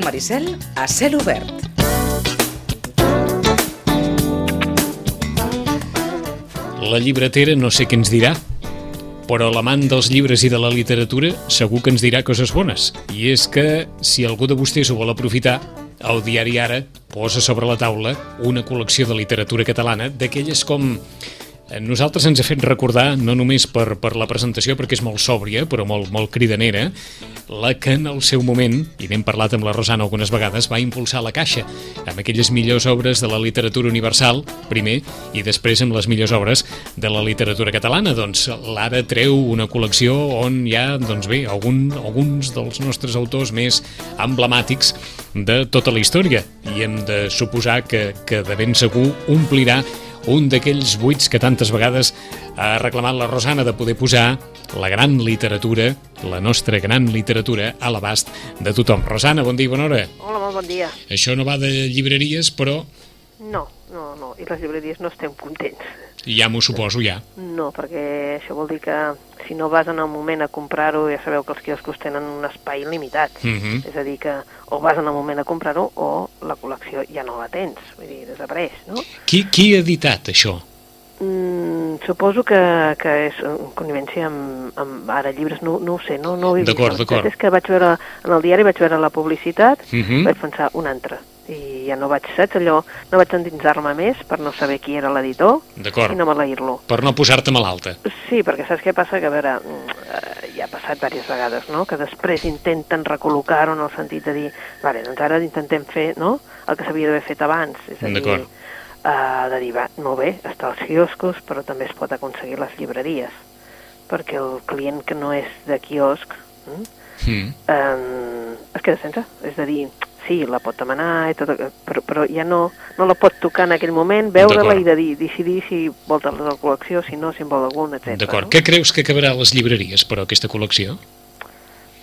Ràdio Maricel a cel obert. La llibretera no sé què ens dirà, però l'amant dels llibres i de la literatura segur que ens dirà coses bones. I és que, si algú de vostès ho vol aprofitar, el diari Ara posa sobre la taula una col·lecció de literatura catalana d'aquelles com nosaltres ens ha fet recordar, no només per, per la presentació, perquè és molt sòbria, però molt, molt cridanera, la que en el seu moment, i n'hem parlat amb la Rosana algunes vegades, va impulsar la Caixa, amb aquelles millors obres de la literatura universal, primer, i després amb les millors obres de la literatura catalana. Doncs l'Ara treu una col·lecció on hi ha, doncs bé, algun, alguns dels nostres autors més emblemàtics de tota la història, i hem de suposar que, que de ben segur omplirà un d'aquells buits que tantes vegades ha reclamat la Rosana de poder posar la gran literatura, la nostra gran literatura, a l'abast de tothom. Rosana, bon dia i bona hora. Hola, molt bon dia. Això no va de llibreries, però No, no, no, i les llibreries no estem contents. Ja m'ho suposo, ja. No, perquè això vol dir que si no vas en el moment a comprar-ho, ja sabeu que els quioscos tenen un espai limitat. Mhm. És a dir, que o vas en el moment a comprar-ho o la col·lecció ja no la tens, vull dir, desapareix, no? Qui, qui ha editat això? Mm, suposo que, que és en connivència amb, amb ara llibres, no, no ho sé, no, no ho he vist. D'acord, d'acord. És que vaig veure, en el diari vaig veure la publicitat, Mhm. vaig pensar un altre, i ja no vaig, saps, allò, no vaig endinsar-me més per no saber qui era l'editor i no maleir-lo. Per no posar-te malalta. Sí, perquè saps què passa? Que, a veure, mm, eh, ja ha passat diverses vegades, no?, que després intenten recol·locar-ho en el sentit de dir, vale, doncs ara intentem fer, no?, el que s'havia d'haver fet abans, és a dir, eh, de dir, va, molt bé, està als quioscos, però també es pot aconseguir les llibreries, perquè el client que no és de quiosc mm, Mm. eh, es queda sense, és a dir, sí, la pot demanar, i tot, però, però ja no, no la pot tocar en aquell moment, veure-la i de dir, decidir si vol tenir la col·lecció, si no, si en vol algun, etc. D'acord. No? Què creus que acabarà a les llibreries, però, aquesta col·lecció?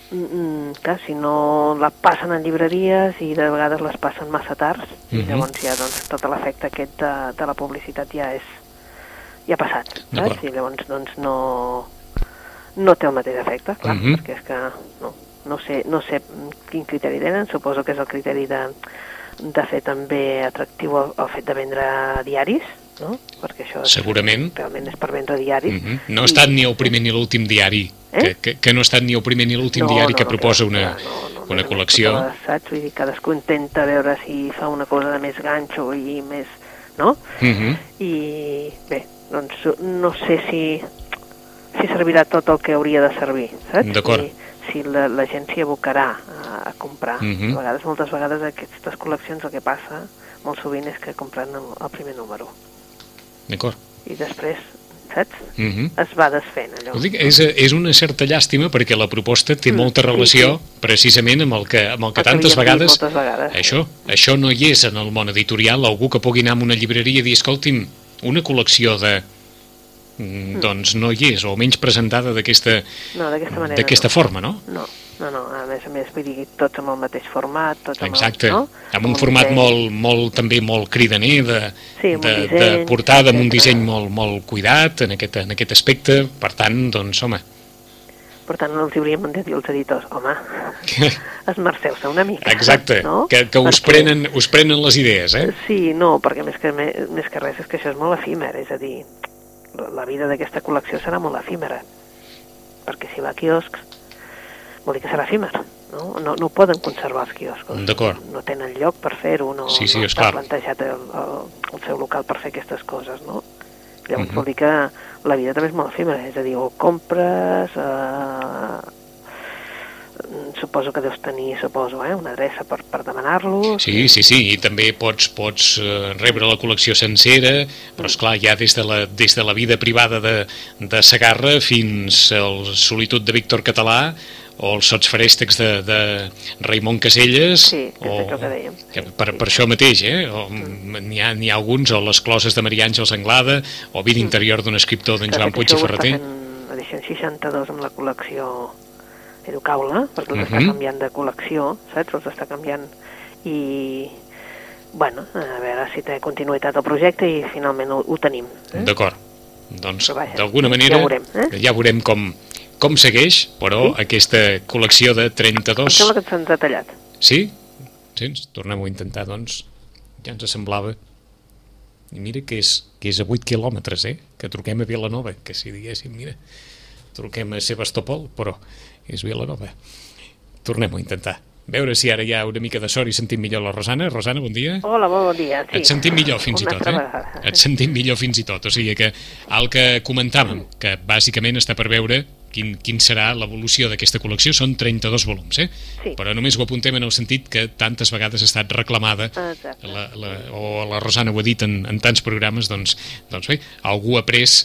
Mm, mm, clar, si no la passen en llibreries i de vegades les passen massa tard, i Mhm. llavors ja doncs, tot l'efecte aquest de, de la publicitat ja és ja ha passat, saps? I llavors doncs no, no té el mateix efecte, clar, Mhm. perquè és que no, no, sé, no sé quin criteri tenen, suposo que és el criteri de, de fer també atractiu el, el fet de vendre diaris, no? Perquè això és, Segurament. realment és per vendre diaris. Mhm. No ha I- estat ni el primer ni l'últim diari, Eh? que, que, que no ha estat ni el primer ni l'últim diari que proposa clar, una, no, no, una no, col·lecció. Saps? Vull dir, cadascú intenta veure si fa una cosa de més ganxo i més... No? Mhm. I bé, doncs no sé si, si servirà tot el que hauria de servir, saps? D'acord. Si, la, la gent s'hi abocarà a, a comprar. Mhm. A vegades, moltes vegades, aquestes col·leccions el que passa molt sovint és que compren el, el primer número D'acord. i després, saps? Mhm. Es va desfent allò. Ho dic, és, és una certa llàstima perquè la proposta té Mm, molta sí, relació precisament amb el que, amb el que El que tantes vegades, moltes vegades. això, això no hi és en el món editorial algú que pugui anar a una llibreria i dir escolti'm, una col·lecció de mm, doncs no hi és, o almenys presentada d'aquesta No, manera. d'aquesta no. forma, no? No, no, no, a més a més, vull dir, tots amb el mateix format, tots amb Exacte, el, no? amb un el format disseny. molt, molt, també molt cridaner, de, Sí, amb de, de disseny, portada, amb un disseny molt, molt cuidat en aquest, en aquest aspecte, per tant, doncs, home, Per tant, els hauríem de dir als editors, home, esmerceu-se una mica. exacte, no? que, que us, Perquè- prenen, us prenen les idees, eh? Sí, no, perquè més que, més que res és que això és molt efímer, és a dir, la, vida d'aquesta col·lecció serà molt efímera, perquè si va a quioscs vol dir que serà efímer, no? No, no ho poden conservar els quioscos. D'acord. No tenen lloc per fer-ho, no, Sí, sí, no està clar. plantejat el, el, el seu local per fer aquestes coses, no? Llavors Mhm. vol dir que la vida també és molt efímera, és a dir, o compres... Eh, suposo que deus tenir, suposo, eh, una adreça per, per demanar-lo. Sí, sí, sí, i també pots, pots eh, rebre la col·lecció sencera, però és clar, ja des de la, des de la vida privada de, de Sagarra fins al Solitud de Víctor Català o els sots ferèstecs de, de Raimon Caselles Sí, és o, que dèiem. que per, per això mateix eh? o, n'hi ha, ha alguns o les closes de Maria Àngels Anglada o vida interior d'un escriptor d'en De Joan Puig i Ferreter fent l'edició 62 amb la col·lecció Educaula, perquè els està Mhm. canviant de col·lecció, saps? Els està canviant i, bueno, a veure si té continuïtat el projecte i finalment ho, ho tenim. Eh? d'acord doncs d'alguna manera ja veurem, eh? ja veurem com, com segueix però Sí? aquesta col·lecció de Em 32 sembla que se'ns ha tallat. sí? Sents? Tornem-ho a intentar, doncs. Ja ens semblava. I mira que és, que és a 8 quilòmetres, eh? Que truquem a Vilanova, que si diguéssim, mira, truquem a Sebastopol, però és Vilanova. Tornem-ho a intentar. Veure si ara hi ha una mica de sort i sentim millor la Rosana. Rosana, bon dia. Hola, bon dia. Sí. Et sentim millor fins i Una tot, altra eh? vegada. Et sentim millor fins i tot. O sigui que el que comentàvem, que bàsicament està per veure quin, quin serà l'evolució d'aquesta col·lecció, són 32 volums, eh? Sí. Però només ho apuntem en el sentit que tantes vegades ha estat reclamada Exacte. la, la, o la Rosana ho ha dit en, en tants programes, doncs, doncs bé, algú ha pres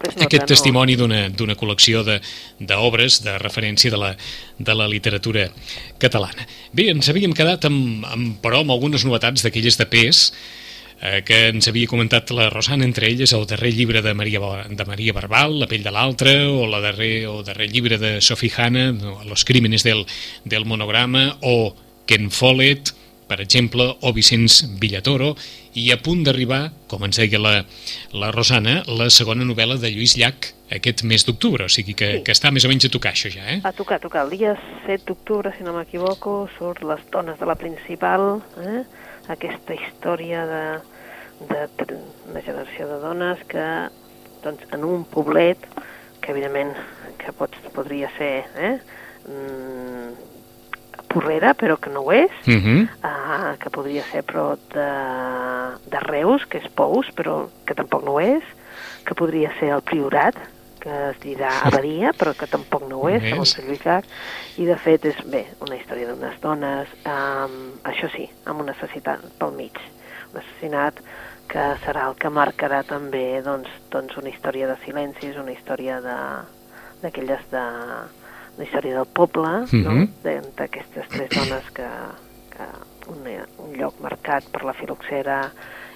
Nota, aquest no. testimoni d'una d'una col·lecció de- d'obres de, de referència de la, de la literatura catalana. Bé, ens havíem quedat amb, amb però amb algunes novetats d'aquelles de pes eh, que ens havia comentat la Rosana, entre elles el darrer llibre de Maria, de Maria Barbal, La pell de l'altre, o la darrer, o darrer llibre de Sophie Hanna, Los crímenes del, del monograma, o Ken Follett, per exemple, o Vicenç Villatoro, i a punt d'arribar, com ens deia la, la Rosana, la segona novel·la de Lluís Llach aquest mes d'octubre, o sigui que, Sí. que està més o menys a tocar això ja, eh? A tocar, a tocar. El dia 7 d'octubre, si no m'equivoco, surt Les dones de la principal, eh? aquesta història de, de una generació de dones que, doncs, en un poblet, que evidentment que pot, podria ser eh? mm, porrera, però que no ho és, Uh -huh. uh, que podria ser però de, de Reus, que és Pous, però que tampoc no ho és, que podria ser el Priorat, que es dirà Abadia, però que tampoc no ho és, No segons el Lluís Llach, i de fet és, bé, una història d'unes dones, um, això sí, amb un assassinat pel mig, un assassinat que serà el que marcarà també doncs, doncs una història de silencis, una història de d'aquelles de, una història del poble, no? Mhm. De- d'aquestes tres dones que, que un, un lloc marcat per la filoxera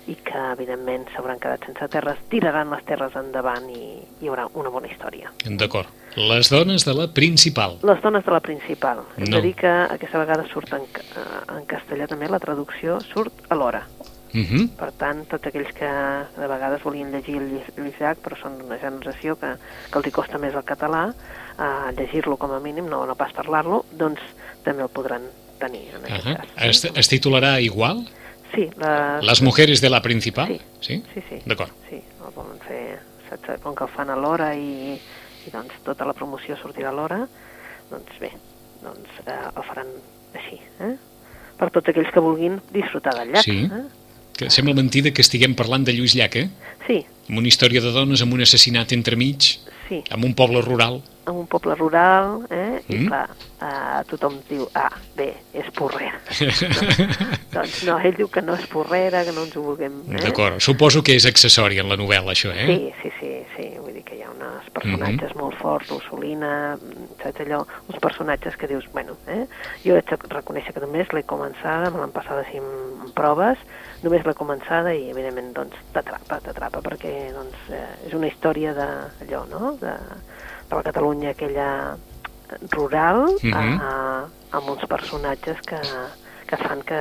i que evidentment s'hauran quedat sense terres, tiraran les terres endavant i hi haurà una bona història. D'acord. Les dones de la principal. Les dones de la principal. Hem No. de dir que aquesta vegada surt en, eh, en castellà també, la traducció surt alhora. Uh -huh. Per tant, tots aquells que de vegades volien llegir Llach, però són d'una generació que, que els hi costa més el català, eh, llegir-lo com a mínim, no, no pas parlar-lo, doncs també el podran tenir en Uh -huh. cas. es, es titularà igual? Sí, les, Les mujeres de la principal? Sí. Sí? sí, sí. D'acord. Sí, el volen fer, saps, com que el fan a l'hora i, i doncs tota la promoció sortirà a l'hora, doncs bé, doncs eh, el faran així, eh? Per tots aquells que vulguin disfrutar del llac. Sí. Eh? Que sembla mentida que estiguem parlant de Lluís Llach, eh? Sí, Amb una història de dones, amb un assassinat entremig, sí. amb un poble rural. en un poble rural, eh? i Mm. clar, eh, tothom diu, ah, bé, és porrera. doncs no, ell diu que no és porrera, que no ens ho vulguem... Eh? D'acord. Suposo que és accessori en la novel·la, això, eh? Sí, sí, sí, sí, vull dir que hi personatges Mhm. molt forts, l'Ursolina, saps allò, uns personatges que dius, bueno, eh? jo haig de reconèixer que només l'he començada, me l'han passada així en, proves, només l'he començada i evidentment doncs t'atrapa, t'atrapa perquè doncs eh, és una història de allò, no?, de, de la Catalunya aquella rural, Mhm. eh, amb uns personatges que, que fan que,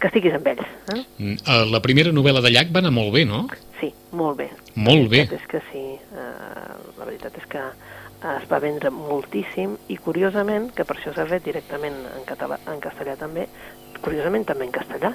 que estiguis amb ells, eh? Mm, eh, La primera novel·la de Llach va anar molt bé, no? Sí, molt bé. Molt bé. La veritat és que sí, eh, la veritat és que eh, es va vendre moltíssim i curiosament, que per això s'ha fet directament en, català, en castellà també, curiosament també en castellà,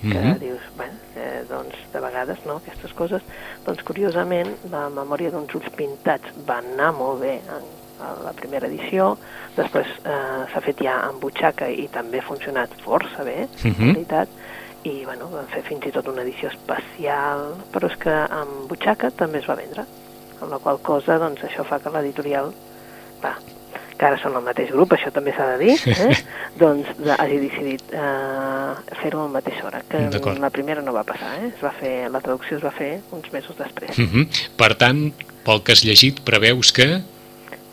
que Mhm. dius, bueno, eh, doncs de vegades, no, aquestes coses, doncs curiosament la memòria d'uns ulls pintats va anar molt bé en, a la primera edició, després eh, s'ha fet ja en butxaca i també ha funcionat força bé, Mhm. en veritat, i bueno, van fer fins i tot una edició especial, però és que amb butxaca també es va vendre, amb la qual cosa doncs això fa que l'editorial, clar, que ara són el mateix grup, això també s'ha de dir, eh? doncs hagi decidit eh, fer-ho a la mateixa hora, que la primera no va passar, eh? es va fer, la traducció es va fer uns mesos després. Mhm. Per tant, pel que has llegit, preveus que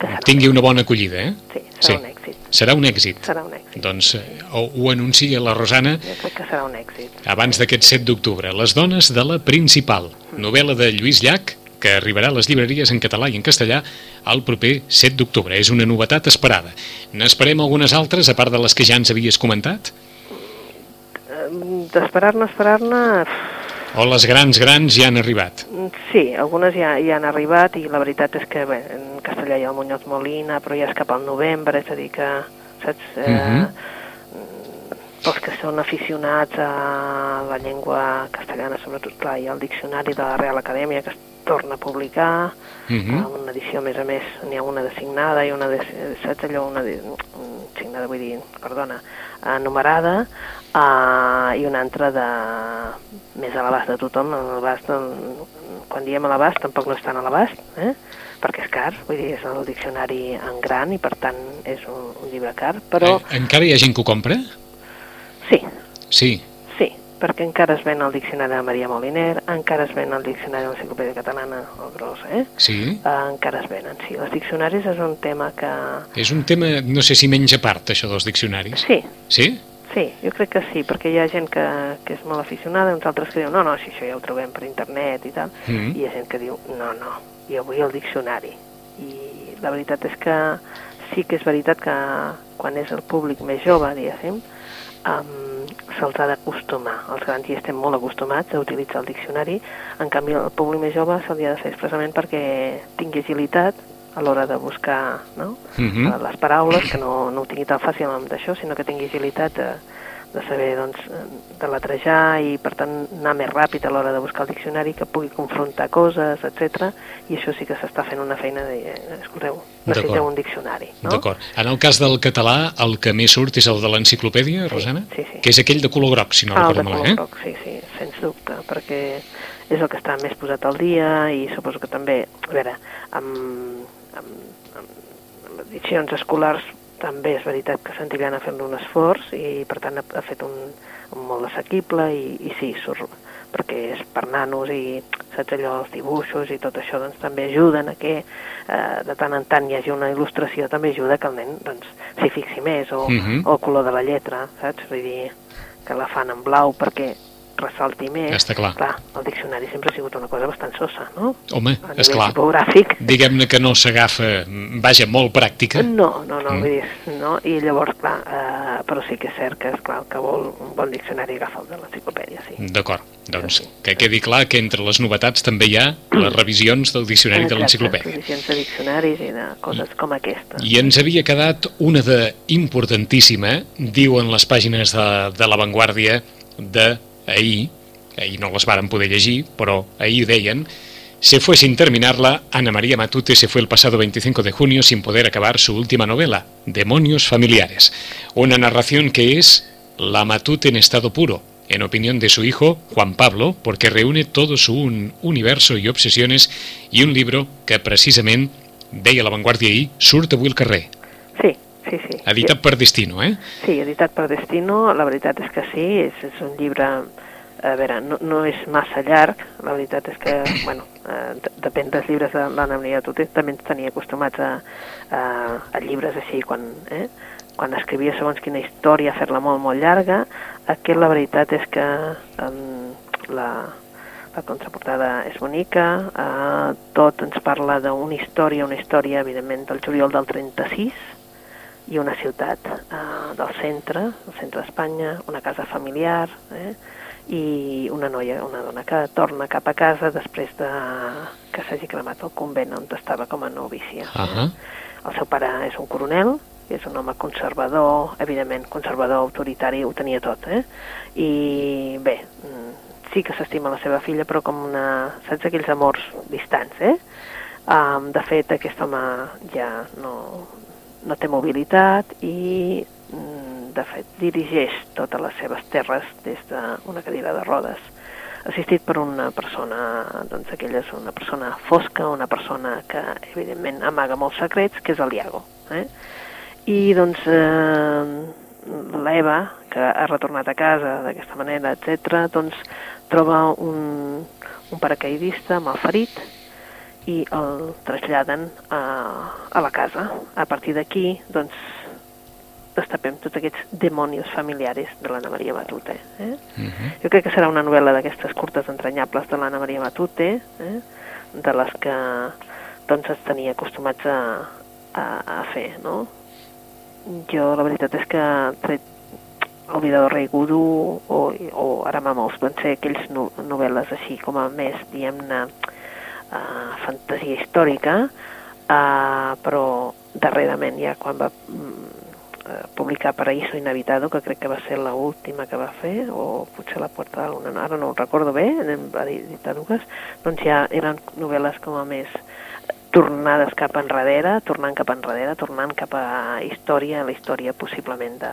Que serà, tingui una bona acollida, eh? sí, serà Sí. un èxit, Serà un èxit. serà un èxit. Doncs eh, ho, ho anuncia la Rosana Jo crec que serà un èxit. abans d'aquest 7 d'octubre. Les dones de la principal, novel·la de Lluís Llach, que arribarà a les llibreries en català i en castellà el proper 7 d'octubre. És una novetat esperada. N'esperem algunes altres, a part de les que ja ens havies comentat? D'esperar-ne, esperar-ne... O les grans, grans ja han arribat? Sí, algunes ja, ja han arribat i la veritat és que bé, en castellà hi ha el Muñoz Molina, però ja és cap al novembre, és a dir que, saps, eh, Mhm. que són aficionats a la llengua castellana, sobretot, clar, hi ha el diccionari de la Real Acadèmia que es torna a publicar, Uh mm -huh. una edició, a més a més, n'hi ha una de signada i una de, saps allò, una de, mm, signada, vull dir, perdona, eh, numerada, uh, i una altra de més a l'abast de tothom, a l'abast del, quan diem a l'abast tampoc no és tan a l'abast, eh? perquè és car, vull dir, és el diccionari en gran i per tant és un, un llibre car, però Eh, encara hi ha gent que ho compra? sí, Sí. sí, perquè encara es ven el diccionari de Maria Moliner, encara es ven el diccionari de l'enciclopèdia catalana, el gros, eh? Sí. Uh, encara es venen, sí. Els diccionaris és un tema que... És un tema, no sé si menys a part, això dels diccionaris. Sí, Sí? Sí, jo crec que sí, perquè hi ha gent que, que és molt aficionada, uns altres que diuen, no, no, si això ja ho trobem per internet i tal, Mm. i hi ha gent que diu, no, no, jo vull el diccionari. I la veritat és que sí que és veritat que quan és el públic més jove, diguéssim, um, se'ls ha d'acostumar. Els grans hi estem molt acostumats a utilitzar el diccionari, en canvi el públic més jove se li ha de fer expressament perquè tingui agilitat a l'hora de buscar no? Mhm. Eh, les paraules, que no, no ho tingui tan fàcil amb això, sinó que tingui agilitat de, de saber doncs, eh, de letrejar i per tant anar més ràpid a l'hora de buscar el diccionari, que pugui confrontar coses, etc. I això sí que s'està fent una feina de, eh, escolteu, necessiteu un diccionari, no? D'acord. En el cas del català, el que més surt és el de l'enciclopèdia, Rosana? sí, sí. Que és aquell de color groc, si no Ah, el recordo de color malament, eh? groc, sí, sí, sens dubte, perquè és el que està més posat al dia i suposo que també, a veure, amb, amb, amb, amb edicions escolars també és veritat que Santillana fet un esforç i per tant ha, ha fet un, un molt assequible i, i sí, surt, perquè és per nanos i saps allò, els dibuixos i tot això doncs també ajuden a que eh, de tant en tant hi hagi una il·lustració també ajuda que el nen doncs s'hi fixi més o, Mhm. o el color de la lletra, saps? Vull dir que la fan en blau perquè ressalti més. Està clar. Clar, el diccionari sempre ha sigut una cosa bastant sosa, no? Home, A és clar. tipogràfic. Diguem-ne que no s'agafa, vaja, molt pràctica. No, no, no, Mm. vull dir, no? I llavors, clar, eh, però sí que és cert que, és clar, el que vol un bon diccionari agafa el de l'enciclopèdia, sí. D'acord. Doncs Sí. que quedi clar que entre les novetats també hi ha les revisions del diccionari de Exacte, l'enciclopèdia. Edicions de diccionaris i de coses com aquesta. I ens havia quedat una de importantíssima, diuen les pàgines de, de l'avantguàrdia de ahir, ahir no les varen poder llegir, però ahir deien, se fue sin terminarla, Ana María Matute se fue el pasado 25 de junio sin poder acabar su última novela, Demonios Familiares, una narración que es la Matute en estado puro, en opinión de su hijo, Juan Pablo, porque reúne todo su un universo y obsesiones y un libro que precisament, deia l'avantguàrdia ahir, surt avui al carrer, Sí, sí, sí. editat per Destino, eh? Sí, editat per Destino, la veritat és que sí, és, és un llibre, a veure, no, no és massa llarg, la veritat és que, bueno, eh, de- depèn dels llibres de l'Anna Maria Tuté, també ens tenia acostumats a, a, a llibres així, quan, eh, quan escrivia segons quina història, fer-la molt, molt llarga, aquest la veritat és que um, la, la contraportada és bonica, eh, tot ens parla d'una història, una història, evidentment, del juliol del 36, i una ciutat eh, del centre, el centre d'Espanya, una casa familiar, eh, i una noia, una dona que torna cap a casa després de que s'hagi cremat el convent on estava com a novícia. Ahà. El seu pare és un coronel, és un home conservador, evidentment conservador, autoritari, ho tenia tot, eh? I bé, mm, sí que s'estima la seva filla, però com una... saps aquells amors distants, eh? Um, de fet, aquest home ja no, no té mobilitat i, mm, de fet, dirigeix totes les seves terres des d'una cadira de rodes, assistit per una persona, doncs aquella és una persona fosca, una persona que, evidentment, amaga molts secrets, que és el Iago. Eh? I, doncs, eh, l'Eva, que ha retornat a casa d'aquesta manera, etc., doncs, troba un, un paracaidista malferit i el traslladen a, a la casa. A partir d'aquí, doncs, destapem tots aquests demonios familiares de l'Anna Maria Matute. Eh? Mhm. Jo crec que serà una novel·la d'aquestes curtes entranyables de l'Anna Maria Matute, eh? de les que doncs ens tenia acostumats a, a, a fer, no? Jo la veritat és que tret El Vidador Rei Gudu o, o Aramamos van ser aquells no, novel·les així com a més, diguem-ne, fantasia històrica, uh, però darrerament ja quan va mm, eh, publicar Paraíso Inhabitado, que crec que va ser la última que va fer, o potser la la Luna, ara no ho recordo bé, en va editar dues, doncs ja eren novel·les com a més tornades cap enrere, tornant cap enrere, tornant cap a història, la història possiblement de,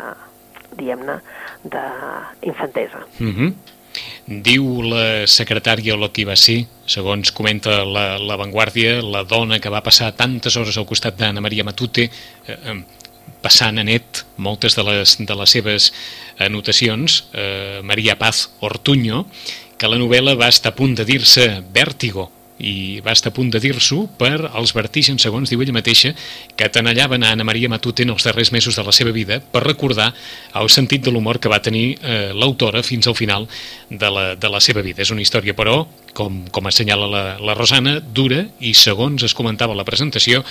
diguem-ne, d'infantesa. Mm -hmm. Diu la secretària o la que va ser, segons comenta la, la Vanguardia, la dona que va passar tantes hores al costat d'Anna Maria Matute, eh, passant a net moltes de les, de les seves anotacions, eh, Maria Paz Ortuño, que la novel·la va estar a punt de dir-se Vèrtigo, i va estar a punt de dir-s'ho per als vertigens, segons diu ella mateixa, que tenallaven a Anna Maria Matute en els darrers mesos de la seva vida per recordar el sentit de l'humor que va tenir eh, l'autora fins al final de la, de la seva vida. És una història, però, com, com assenyala la, la Rosana, dura i, segons es comentava la presentació,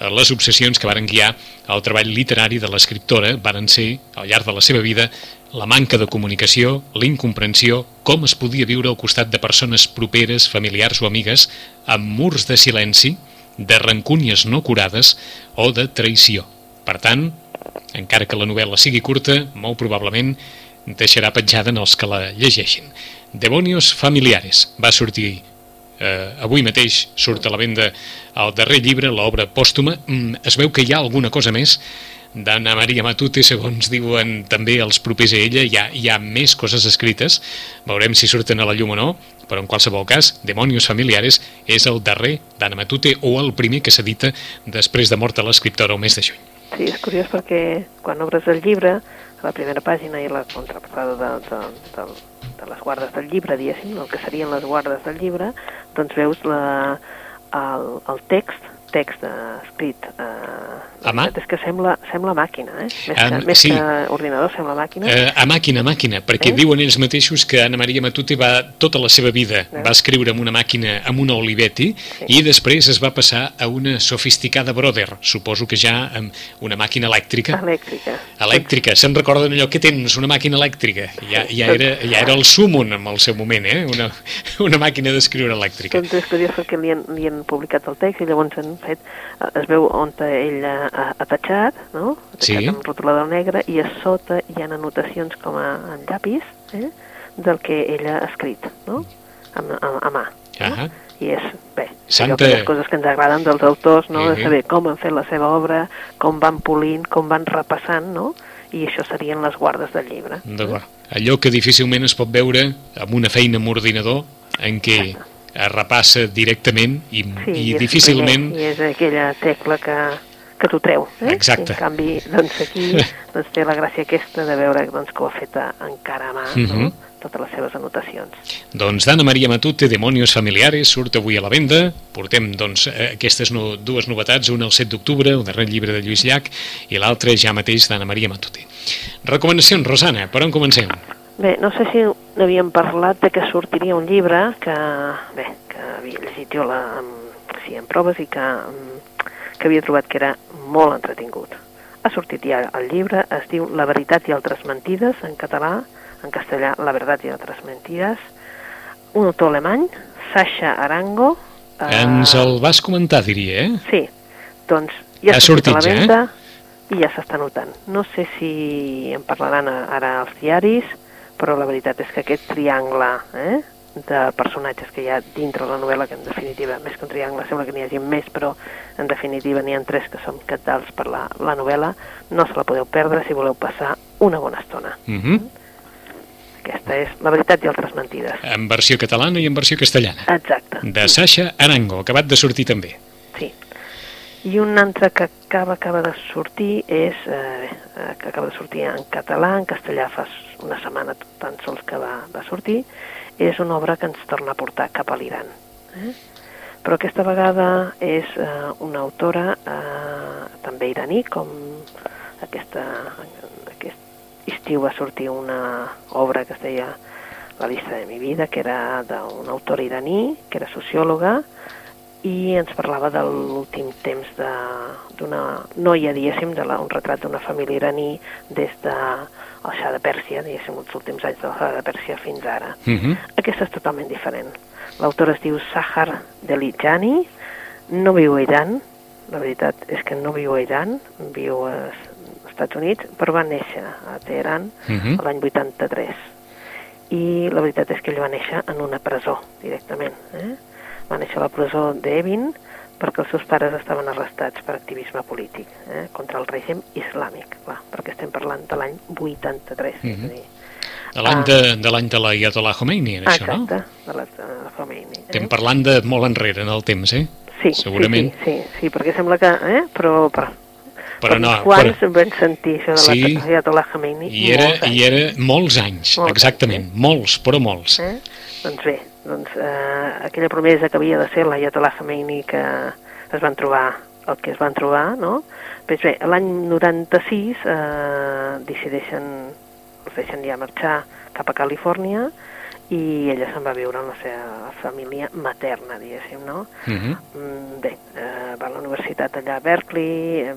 les obsessions que varen guiar el treball literari de l'escriptora varen ser, al llarg de la seva vida, la manca de comunicació, l'incomprensió, com es podia viure al costat de persones properes, familiars o amigues, amb murs de silenci, de rancúnies no curades o de traïció. Per tant, encara que la novel·la sigui curta, molt probablement deixarà petjada en els que la llegeixin. Demonios familiares va sortir eh, avui mateix surt a la venda el darrer llibre, l'obra pòstuma. Mm, es veu que hi ha alguna cosa més d'Anna Maria Matute, segons diuen també els propers a ella, hi ha, hi ha més coses escrites, veurem si surten a la llum o no, però en qualsevol cas, Demonios Familiares és el darrer d'Anna Matute o el primer que s'edita després de mort a l'escriptora el mes de juny. Sí, és curiós perquè quan obres el llibre, a la primera pàgina i la contraportada de, de, de, de les guardes del llibre, diguéssim, el que serien les guardes del llibre, doncs veus la, el, el text text eh, escrit eh, a mà? és que sembla, sembla màquina, eh? Més, Um, que, més sí. que ordinador sembla màquina. Eh, a màquina, a màquina, perquè Eh? diuen ells mateixos que Anna Maria Matute va, tota la seva vida Eh? va escriure amb una màquina, amb una Olivetti, i després es va passar a una sofisticada Brother, suposo que ja amb una màquina elèctrica. Elèctrica. Elèctrica, se'n recorden allò que tens, una màquina elèctrica. Ja, ja, era, ja era el súmon en el seu moment, eh? una, una màquina d'escriure elèctrica. Doncs és curiós perquè li han, li han publicat el text i llavors han fet, eh, es veu on ell ha, ha, tatxat, no? Ha tatxat Sí. amb rotulador negre i a sota hi ha anotacions com a, en llapis eh? del que ella ha escrit, no? A, a, a mà. No? Ahà. I és, bé, Santa- les coses que ens agraden dels autors, no? Mhm. De saber com han fet la seva obra, com van polint, com van repassant, no? I això serien les guardes del llibre. D'acord. Allò que difícilment es pot veure amb una feina amb ordinador en què es repassa directament i, Sí, i és difícilment primer, I és aquella tecla que, que t'ho treu. Eh? Exacte. I en canvi, doncs aquí doncs té la gràcia aquesta de veure doncs, que ho ha fet encara a mà, no? Mhm. totes les seves anotacions. Doncs d'Anna Maria Matute, Demonios Familiares, surt avui a la venda. Portem doncs, eh, aquestes no, dues novetats, una el 7 d'octubre, el darrer llibre de Lluís Llach, i l'altra ja mateix d'Anna Maria Matute. Recomanacions, Rosana, per on comencem? Bé, no sé si n'havíem parlat de que sortiria un llibre que, bé, que havia llegit jo la, amb, sí, en proves i que, que havia trobat que era molt entretingut. Ha sortit ja el llibre, es diu La veritat i altres mentides, en català, en castellà La veritat i altres mentides, un autor alemany, Sasha Arango. eh, Ens el vas comentar, diria, eh? Sí, doncs ja Ha s'ha sortit a la sortit ja, eh? venda i ja s'està notant. No sé si en parlaran ara als diaris, però la veritat és que aquest triangle eh, de personatges que hi ha dintre la novel·la, que en definitiva, més que un triangle, sembla que n'hi hagi més, però en definitiva n'hi ha tres que són capdals per la, la novel·la, no se la podeu perdre si voleu passar una bona estona. Uh -huh. Aquesta és La veritat i altres mentides. En versió catalana i en versió castellana. Exacte. De Sasha Arango, acabat de sortir també. Sí. I un altre que acaba, acaba de sortir és, eh, bé, que acaba de sortir en català, en castellà fa una setmana tan sols que va, va sortir, és una obra que ens torna a portar cap a l'Iran. Eh? Però aquesta vegada és eh, una autora eh, també iraní, com aquesta, aquest estiu va sortir una obra que es deia La vista de mi vida, que era d'un autor iraní, que era sociòloga, i ens parlava de l'últim temps de- d'una noia, diguéssim, de la, un retrat d'una família iraní des de el Shah de Pèrsia, diguéssim, els últims anys del Shah de Pèrsia fins ara. Uh -huh. Aquesta és totalment diferent. L'autora es diu Sahar Delijani, no viu a Iran, la veritat és que no viu a Iran, viu a, Estats Units, però va néixer a Teheran Mhm. l'any 83. I la veritat és que ell va néixer en una presó, directament. Eh? Va néixer a la presó d'Evin perquè els seus pares estaven arrestats per activisme polític eh? contra el règim islàmic, clar, perquè estem parlant de l'any 83. Mhm. és a dir, De l'any Ah. de, de l'any de la Ayatollah Khomeini, era això, no? exacte, de la de Khomeini. Eh? Estem parlant de molt enrere en el temps, eh? Sí, segurament. Sí, sí, sí, sí, perquè sembla que... Eh? Però, però, Però no, Quants però, vam sentir això de Sí. la Ayatollah Khomeini? i era, i era molts anys, Molts exactament, anys, molts, però molts. Eh? Doncs bé, doncs, eh, aquella promesa que havia de ser l'Ayatollah Khomeini que es van trobar el que es van trobar, no? Doncs bé, l'any 96 eh, decideixen, els deixen ja marxar cap a Califòrnia i ella se'n va viure amb la seva família materna, diguéssim, no? Mhm. Mm, Bé, eh, va a la universitat allà a Berkeley eh,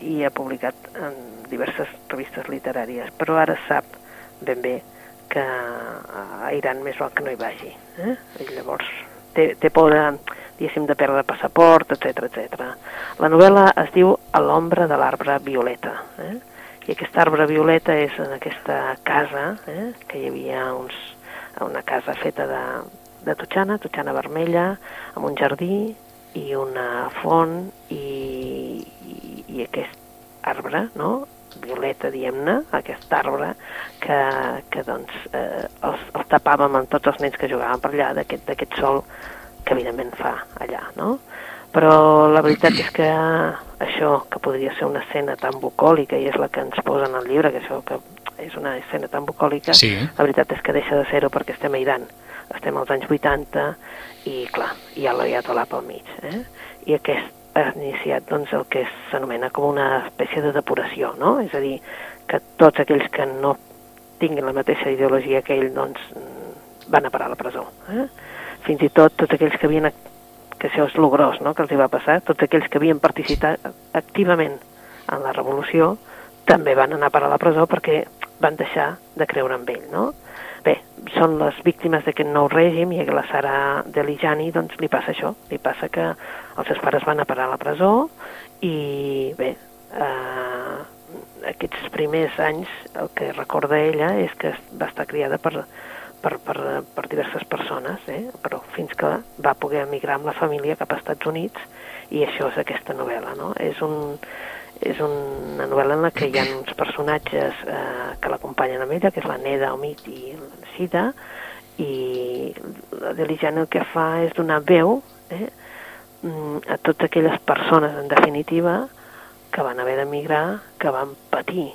i ha publicat en diverses revistes literàries, però ara sap ben bé que a Iran més val que no hi vagi. Eh? I llavors té, té por de, diguéssim, de perdre passaport, etc etc. La novel·la es diu A l'ombra de l'arbre violeta. Eh? I aquest arbre violeta és en aquesta casa, eh? que hi havia uns, una casa feta de, de totxana, totxana vermella, amb un jardí i una font i, i, i aquest arbre, no?, violeta, diem-ne, aquest arbre que, que doncs, eh, els, els tapàvem amb tots els nens que jugaven per allà d'aquest sol que evidentment fa allà, no? Però la veritat és que això, que podria ser una escena tan bucòlica, i és la que ens posa en el llibre, que això que és una escena tan bucòlica, Sí. la veritat és que deixa de ser-ho perquè estem a Iran, estem als anys 80 i, clar, hi ha l'Ayatollah pel mig. Eh? I aquest ha iniciat doncs, el que s'anomena com una espècie de depuració, no? És a dir, que tots aquells que no tinguin la mateixa ideologia que ell doncs, van a parar a la presó. Eh? Fins i tot tots aquells que havien que això és lo gros no? que els hi va passar, tots aquells que havien participat activament en la revolució també van anar a parar a la presó perquè van deixar de creure en ell, no? Bé, són les víctimes d'aquest nou règim i a la Sara Delijani doncs li passa això, li passa que els seus pares van a parar a la presó i bé, eh, aquests primers anys el que recorda ella és que va estar criada per, per, per, per diverses persones, eh? però fins que va poder emigrar amb la família cap als Estats Units i això és aquesta novel·la, no? És, un, és una novel·la en la que hi ha uns personatges eh, que l'acompanyen amb ella, que és la Neda Omid i la Sida, i la Delijana el que fa és donar veu eh, mm, a totes aquelles persones, en definitiva, que van haver d'emigrar, que van patir,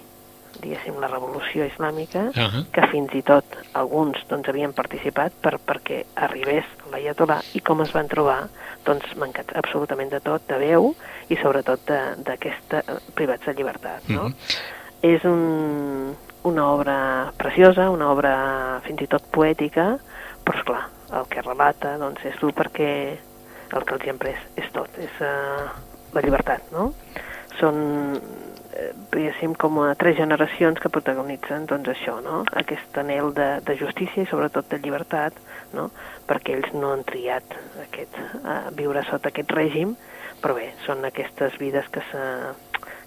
diguéssim, la revolució islàmica, Ahà. que fins i tot alguns doncs, havien participat per, perquè arribés l'Ayatollah i com es van trobar, doncs mancats absolutament de tot, de veu i sobretot de- d'aquesta eh, privats de llibertat. No? Mhm. És un, una obra preciosa, una obra fins i tot poètica, però esclar, el que relata doncs, és dur perquè el que els hi han pres és tot, és uh, la llibertat, no? Són, diguéssim, com a tres generacions que protagonitzen doncs això, no? Aquest anel de, de justícia i sobretot de llibertat, no? Perquè ells no han triat aquest, uh, viure sota aquest règim, però bé, són aquestes vides que, se,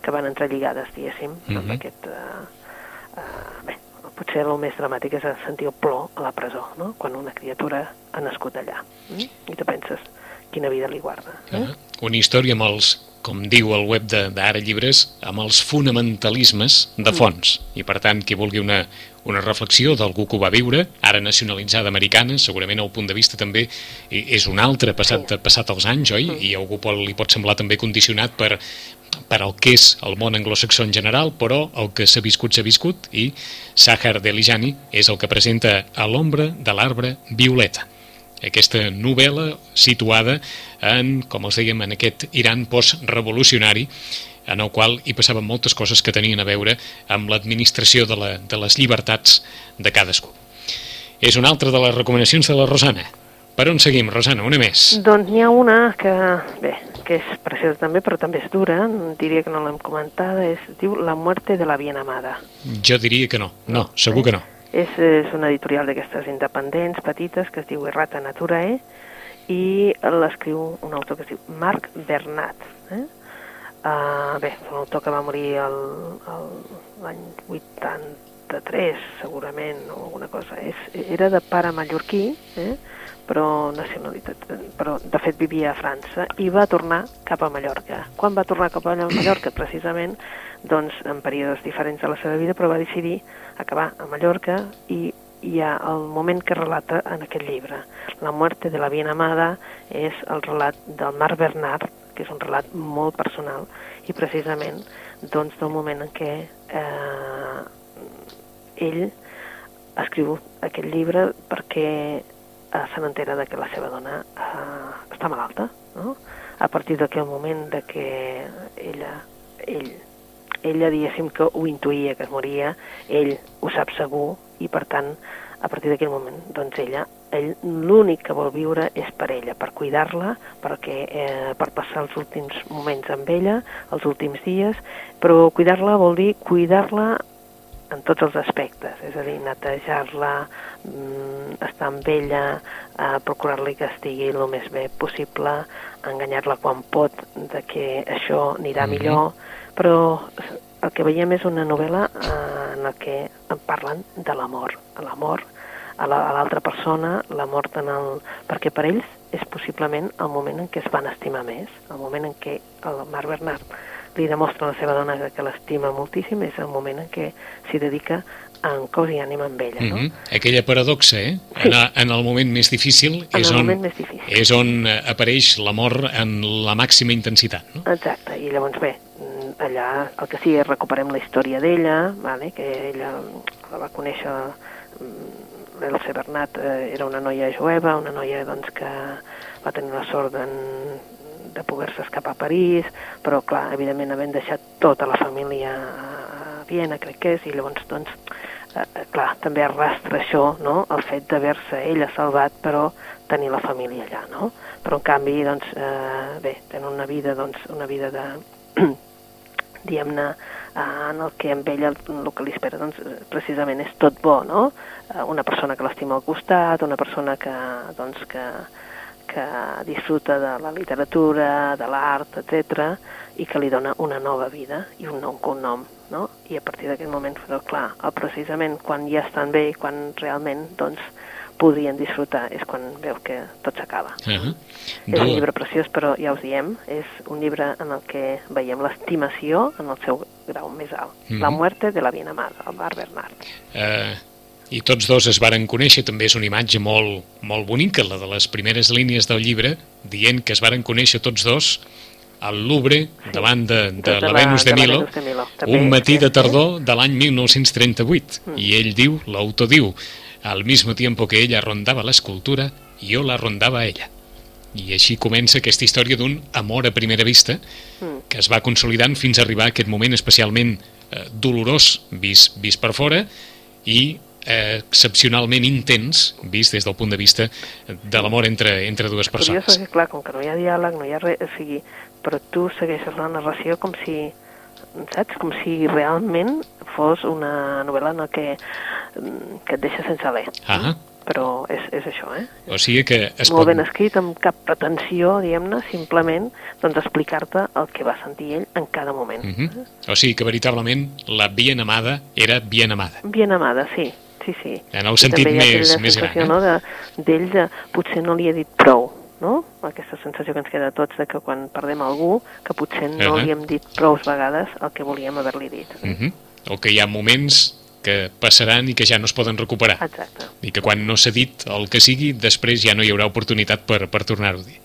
que van entrelligades, diguéssim, amb Mhm. aquest... Uh, uh, bé, potser el més dramàtic és sentir el plor a la presó, no? quan una criatura ha nascut allà. Mm? I tu penses, quina vida li guarda. Eh? Ahà. Una història amb els, com diu el web de- d'Ara Llibres, amb els fonamentalismes de fons. I per tant, qui vulgui una, una reflexió d'algú que ho va viure, ara nacionalitzada americana, segurament el punt de vista també és un altre passat, passat els anys, oi? I a algú pot, li pot semblar també condicionat per, per el que és el món anglosaxó en general, però el que s'ha viscut s'ha viscut i Sahar Delijani és el que presenta a l'ombra de l'arbre violeta aquesta novel·la situada en, com els dèiem, en aquest Iran post-revolucionari en el qual hi passaven moltes coses que tenien a veure amb l'administració de, la, de les llibertats de cadascú. És una altra de les recomanacions de la Rosana. Per on seguim, Rosana? Una més. Doncs n'hi ha una que, bé, que és preciosa també, però també és dura, diria que no l'hem comentada, és, diu La muerte de la bien amada. Jo diria que no. No, segur que no. És, és una editorial d'aquestes independents, petites, que es diu Errata Naturae, i l'escriu un autor que es diu Marc Bernat. Eh? Uh, bé, l'autor que va morir l'any 83, segurament, o alguna cosa. És, era de pare mallorquí, eh? però nacionalitat, però de fet vivia a França i va tornar cap a Mallorca. Quan va tornar cap a Mallorca? Precisament doncs, en períodes diferents de la seva vida, però va decidir acabar a Mallorca i hi ha el moment que relata en aquest llibre. La muerte de la bien amada és el relat del Marc Bernard, que és un relat molt personal, i precisament doncs, del moment en què eh, ell escriu aquest llibre perquè eh, se n'entera de que la seva dona eh, està malalta, no? A partir d'aquell moment de que ella, ell, ella diguéssim que ho intuïa que es moria, ell ho sap segur i per tant a partir d'aquell moment doncs ella ell l'únic que vol viure és per ella, per cuidar-la, perquè eh, per passar els últims moments amb ella, els últims dies, però cuidar-la vol dir cuidar-la en tots els aspectes, és a dir, netejar-la, mm, estar amb ella, eh, procurar-li que estigui el més bé possible, enganyar-la quan pot de que això anirà Mhm. millor, però el que veiem és una novel·la eh, en la que en parlen de l'amor, l'amor a la- a l'altra persona, l'amor en el... perquè per ells és possiblement el moment en què es van estimar més, el moment en què el Marc Bernard li demostra a la seva dona que l'estima moltíssim, és el moment en què s'hi dedica en cos i ànima amb ella, no? Mhm. Aquella paradoxa, eh? Sí. En, a- en el moment més difícil En és el on, moment més difícil. és on eh, apareix l'amor en la màxima intensitat, no? Exacte, i llavors bé, mm, allà el que sí recuperem la història d'ella, vale? que ella la va conèixer, mm, l'Elsa Bernat eh, era una noia jueva, una noia doncs, que va tenir la sort de, de poder-se escapar a París, però clar, evidentment havent deixat tota la família a Viena, crec que és, i llavors doncs, eh, eh, clar, també arrastra això, no?, el fet d'haver-se ella salvat, però tenir la família allà, no? Però en canvi, doncs, eh, bé, tenen una vida, doncs, una vida de, diguem-ne, eh, en el que amb ella el, que li espera doncs, precisament és tot bo, no? Eh, una persona que l'estima al costat, una persona que, doncs, que, que disfruta de la literatura, de l'art, etc i que li dona una nova vida i un nou cognom, no? I a partir d'aquest moment, però clar, precisament quan ja estan bé, quan realment, doncs, podrien disfrutar, és quan veu que tot s'acaba. Uh -huh. És un llibre preciós, però ja us diem, és un llibre en el que veiem l'estimació en el seu grau més alt. Mhm. La muerte de la bien amada, el Bar Bernard. Eh, I tots dos es varen conèixer, també és una imatge molt, molt bonica, la de les primeres línies del llibre, dient que es varen conèixer tots dos al Louvre, davant de, de, de la, la- Venus de, Milo, de Milo. També un matí de tardor de l'any 1938. Mm. I ell diu, l'autor diu, al mismo tiempo que ella rondava l'escultura, jo la rondava a ella. I així comença aquesta història d'un amor a primera vista Mm. que es va consolidant fins a arribar a aquest moment especialment eh, dolorós vist, vist per fora i eh, excepcionalment intens vist des del punt de vista de l'amor entre, entre dues Curiós persones. perquè, clar, com que no hi ha diàleg, no hi ha res, o sigui, però tu segueixes la narració com si, saps, com si realment fos una novel·la en la que, mm, que et deixa sense alè. Ah, Però és, és això, eh? o sigui que es molt pot... ben escrit, amb cap pretensió, diguem-ne, simplement doncs, explicar-te el que va sentir ell en cada moment. Uh -huh. O sigui que veritablement la bien amada era bien amada. Bien amada, sí, sí, sí. En el I sentit també més- més gran, eh? no, de- d'ell de, potser no li he dit prou, no? Aquesta sensació que ens queda a tots de que quan perdem algú, que potser no Ahà. li hem dit prou vegades el que volíem haver-li dit. Uh -huh. O que hi ha moments que passaran i que ja no es poden recuperar. Exacte. I que quan no s'ha dit el que sigui, després ja no hi haurà oportunitat per, per tornar-ho a dir.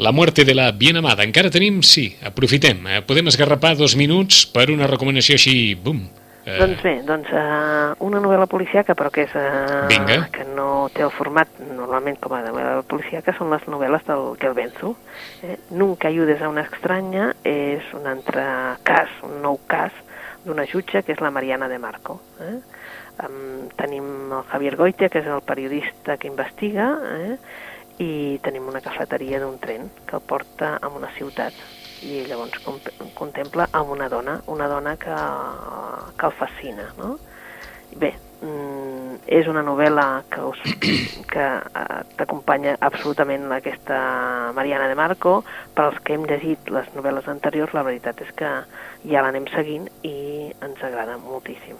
La muerte de la bien amada. Encara tenim? Sí, aprofitem. Eh? Podem esgarrapar dos minuts per una recomanació així, bum. Eh, Doncs bé, doncs, uh, una novel·la policiaca, però que és uh, Vinga. que no té el format normalment com a novel·la policiaca, són les novel·les del Gelbenzu. Eh? Nunca ayudes a una extraña és un altre cas, un nou cas d'una jutge que és la Mariana de Marco. Eh? Um, tenim el Javier Goitia, que és el periodista que investiga, eh? i tenim una cafeteria d'un tren que el porta a una ciutat i llavors contempla amb una dona, una dona que, que el fascina, no? Bé, mm, és una novel·la que, us, que uh, t'acompanya absolutament aquesta Mariana de Marco. Per als que hem llegit les novel·les anteriors, la veritat és que ja l'anem seguint i ens agrada moltíssim.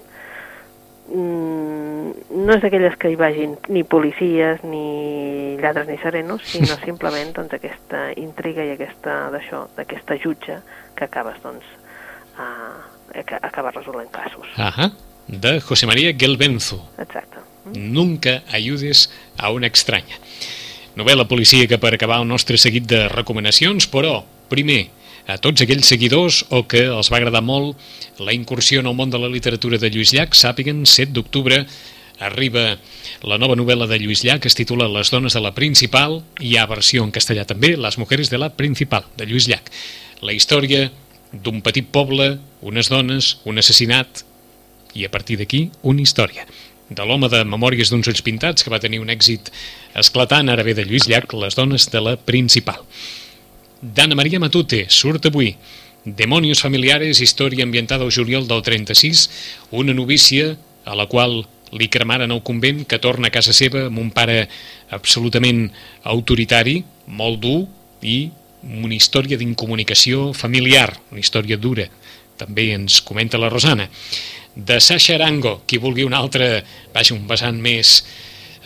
Mm, no és d'aquelles que hi vagin ni policies, ni lladres, ni serenos, sinó simplement doncs, aquesta intriga i aquesta d'això, d'aquesta jutge que acabes doncs, uh, que acaba resolent casos. Ajá, de José María Gelbenzo. Exacte. Nunca ayudes a una extraña. Novel·la policíaca per acabar el nostre seguit de recomanacions, però, primer, a tots aquells seguidors o que els va agradar molt la incursió en el món de la literatura de Lluís Llach, sàpiguen, 7 d'octubre arriba la nova novel·la de Lluís Llach, que es titula Les dones de la principal, hi ha versió en castellà també, Les mujeres de la principal, de Lluís Llach. La història d'un petit poble, unes dones, un assassinat, i a partir d'aquí, una història de l'home de Memòries d'uns ulls pintats, que va tenir un èxit esclatant, ara ve de Lluís Llach, Les dones de la principal. D'Anna Maria Matute, surt avui. Demonios familiares, història ambientada al juliol del 36, una novícia a la qual li cremaren el convent, que torna a casa seva amb un pare absolutament autoritari, molt dur, i una història d'incomunicació familiar, una història dura. També ens comenta la Rosana. De Sasha Arango, qui vulgui un altre, vaja, un vessant més,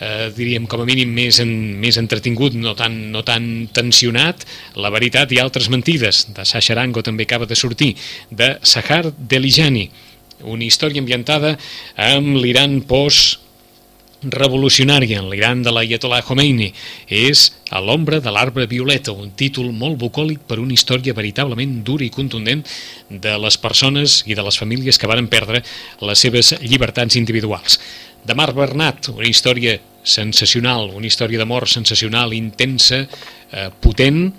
eh, diríem com a mínim més, en, més entretingut, no tan, no tan tensionat, La veritat i altres mentides, de Sasha Arango també acaba de sortir, de Sahar Delijani, una història ambientada amb l'Iran post revolucionària en l'Iran de l'Ayatollah Khomeini. És A l'ombra de l'arbre violeta, un títol molt bucòlic per una història veritablement dura i contundent de les persones i de les famílies que varen perdre les seves llibertats individuals. De Marc Bernat, una història sensacional, una història d'amor sensacional, intensa, eh, potent,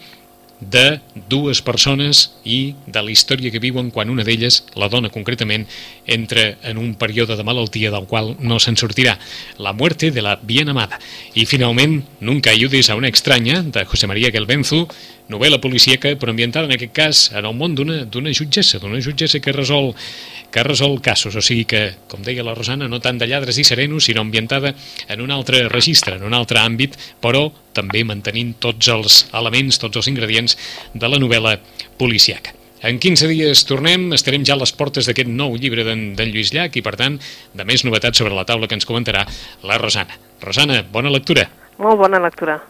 de dues persones i de la història que viuen quan una d'elles, la dona concretament, entra en un període de malaltia del qual no se'n sortirà. La muerte de la bien amada. I finalment, Nunca ayudes a una extraña, de José María Gelbenzu, novel·la policíaca, però ambientada en aquest cas en el món d'una jutgessa, d'una jutgessa que resol que resol casos, o sigui que, com deia la Rosana, no tant de lladres i serenos, sinó ambientada en un altre registre, en un altre àmbit, però també mantenint tots els elements, tots els ingredients de la novel·la policiaca. En 15 dies tornem, estarem ja a les portes d'aquest nou llibre d'en Lluís Llach i, per tant, de més novetats sobre la taula que ens comentarà la Rosana. Rosana, bona lectura. Molt bona lectura.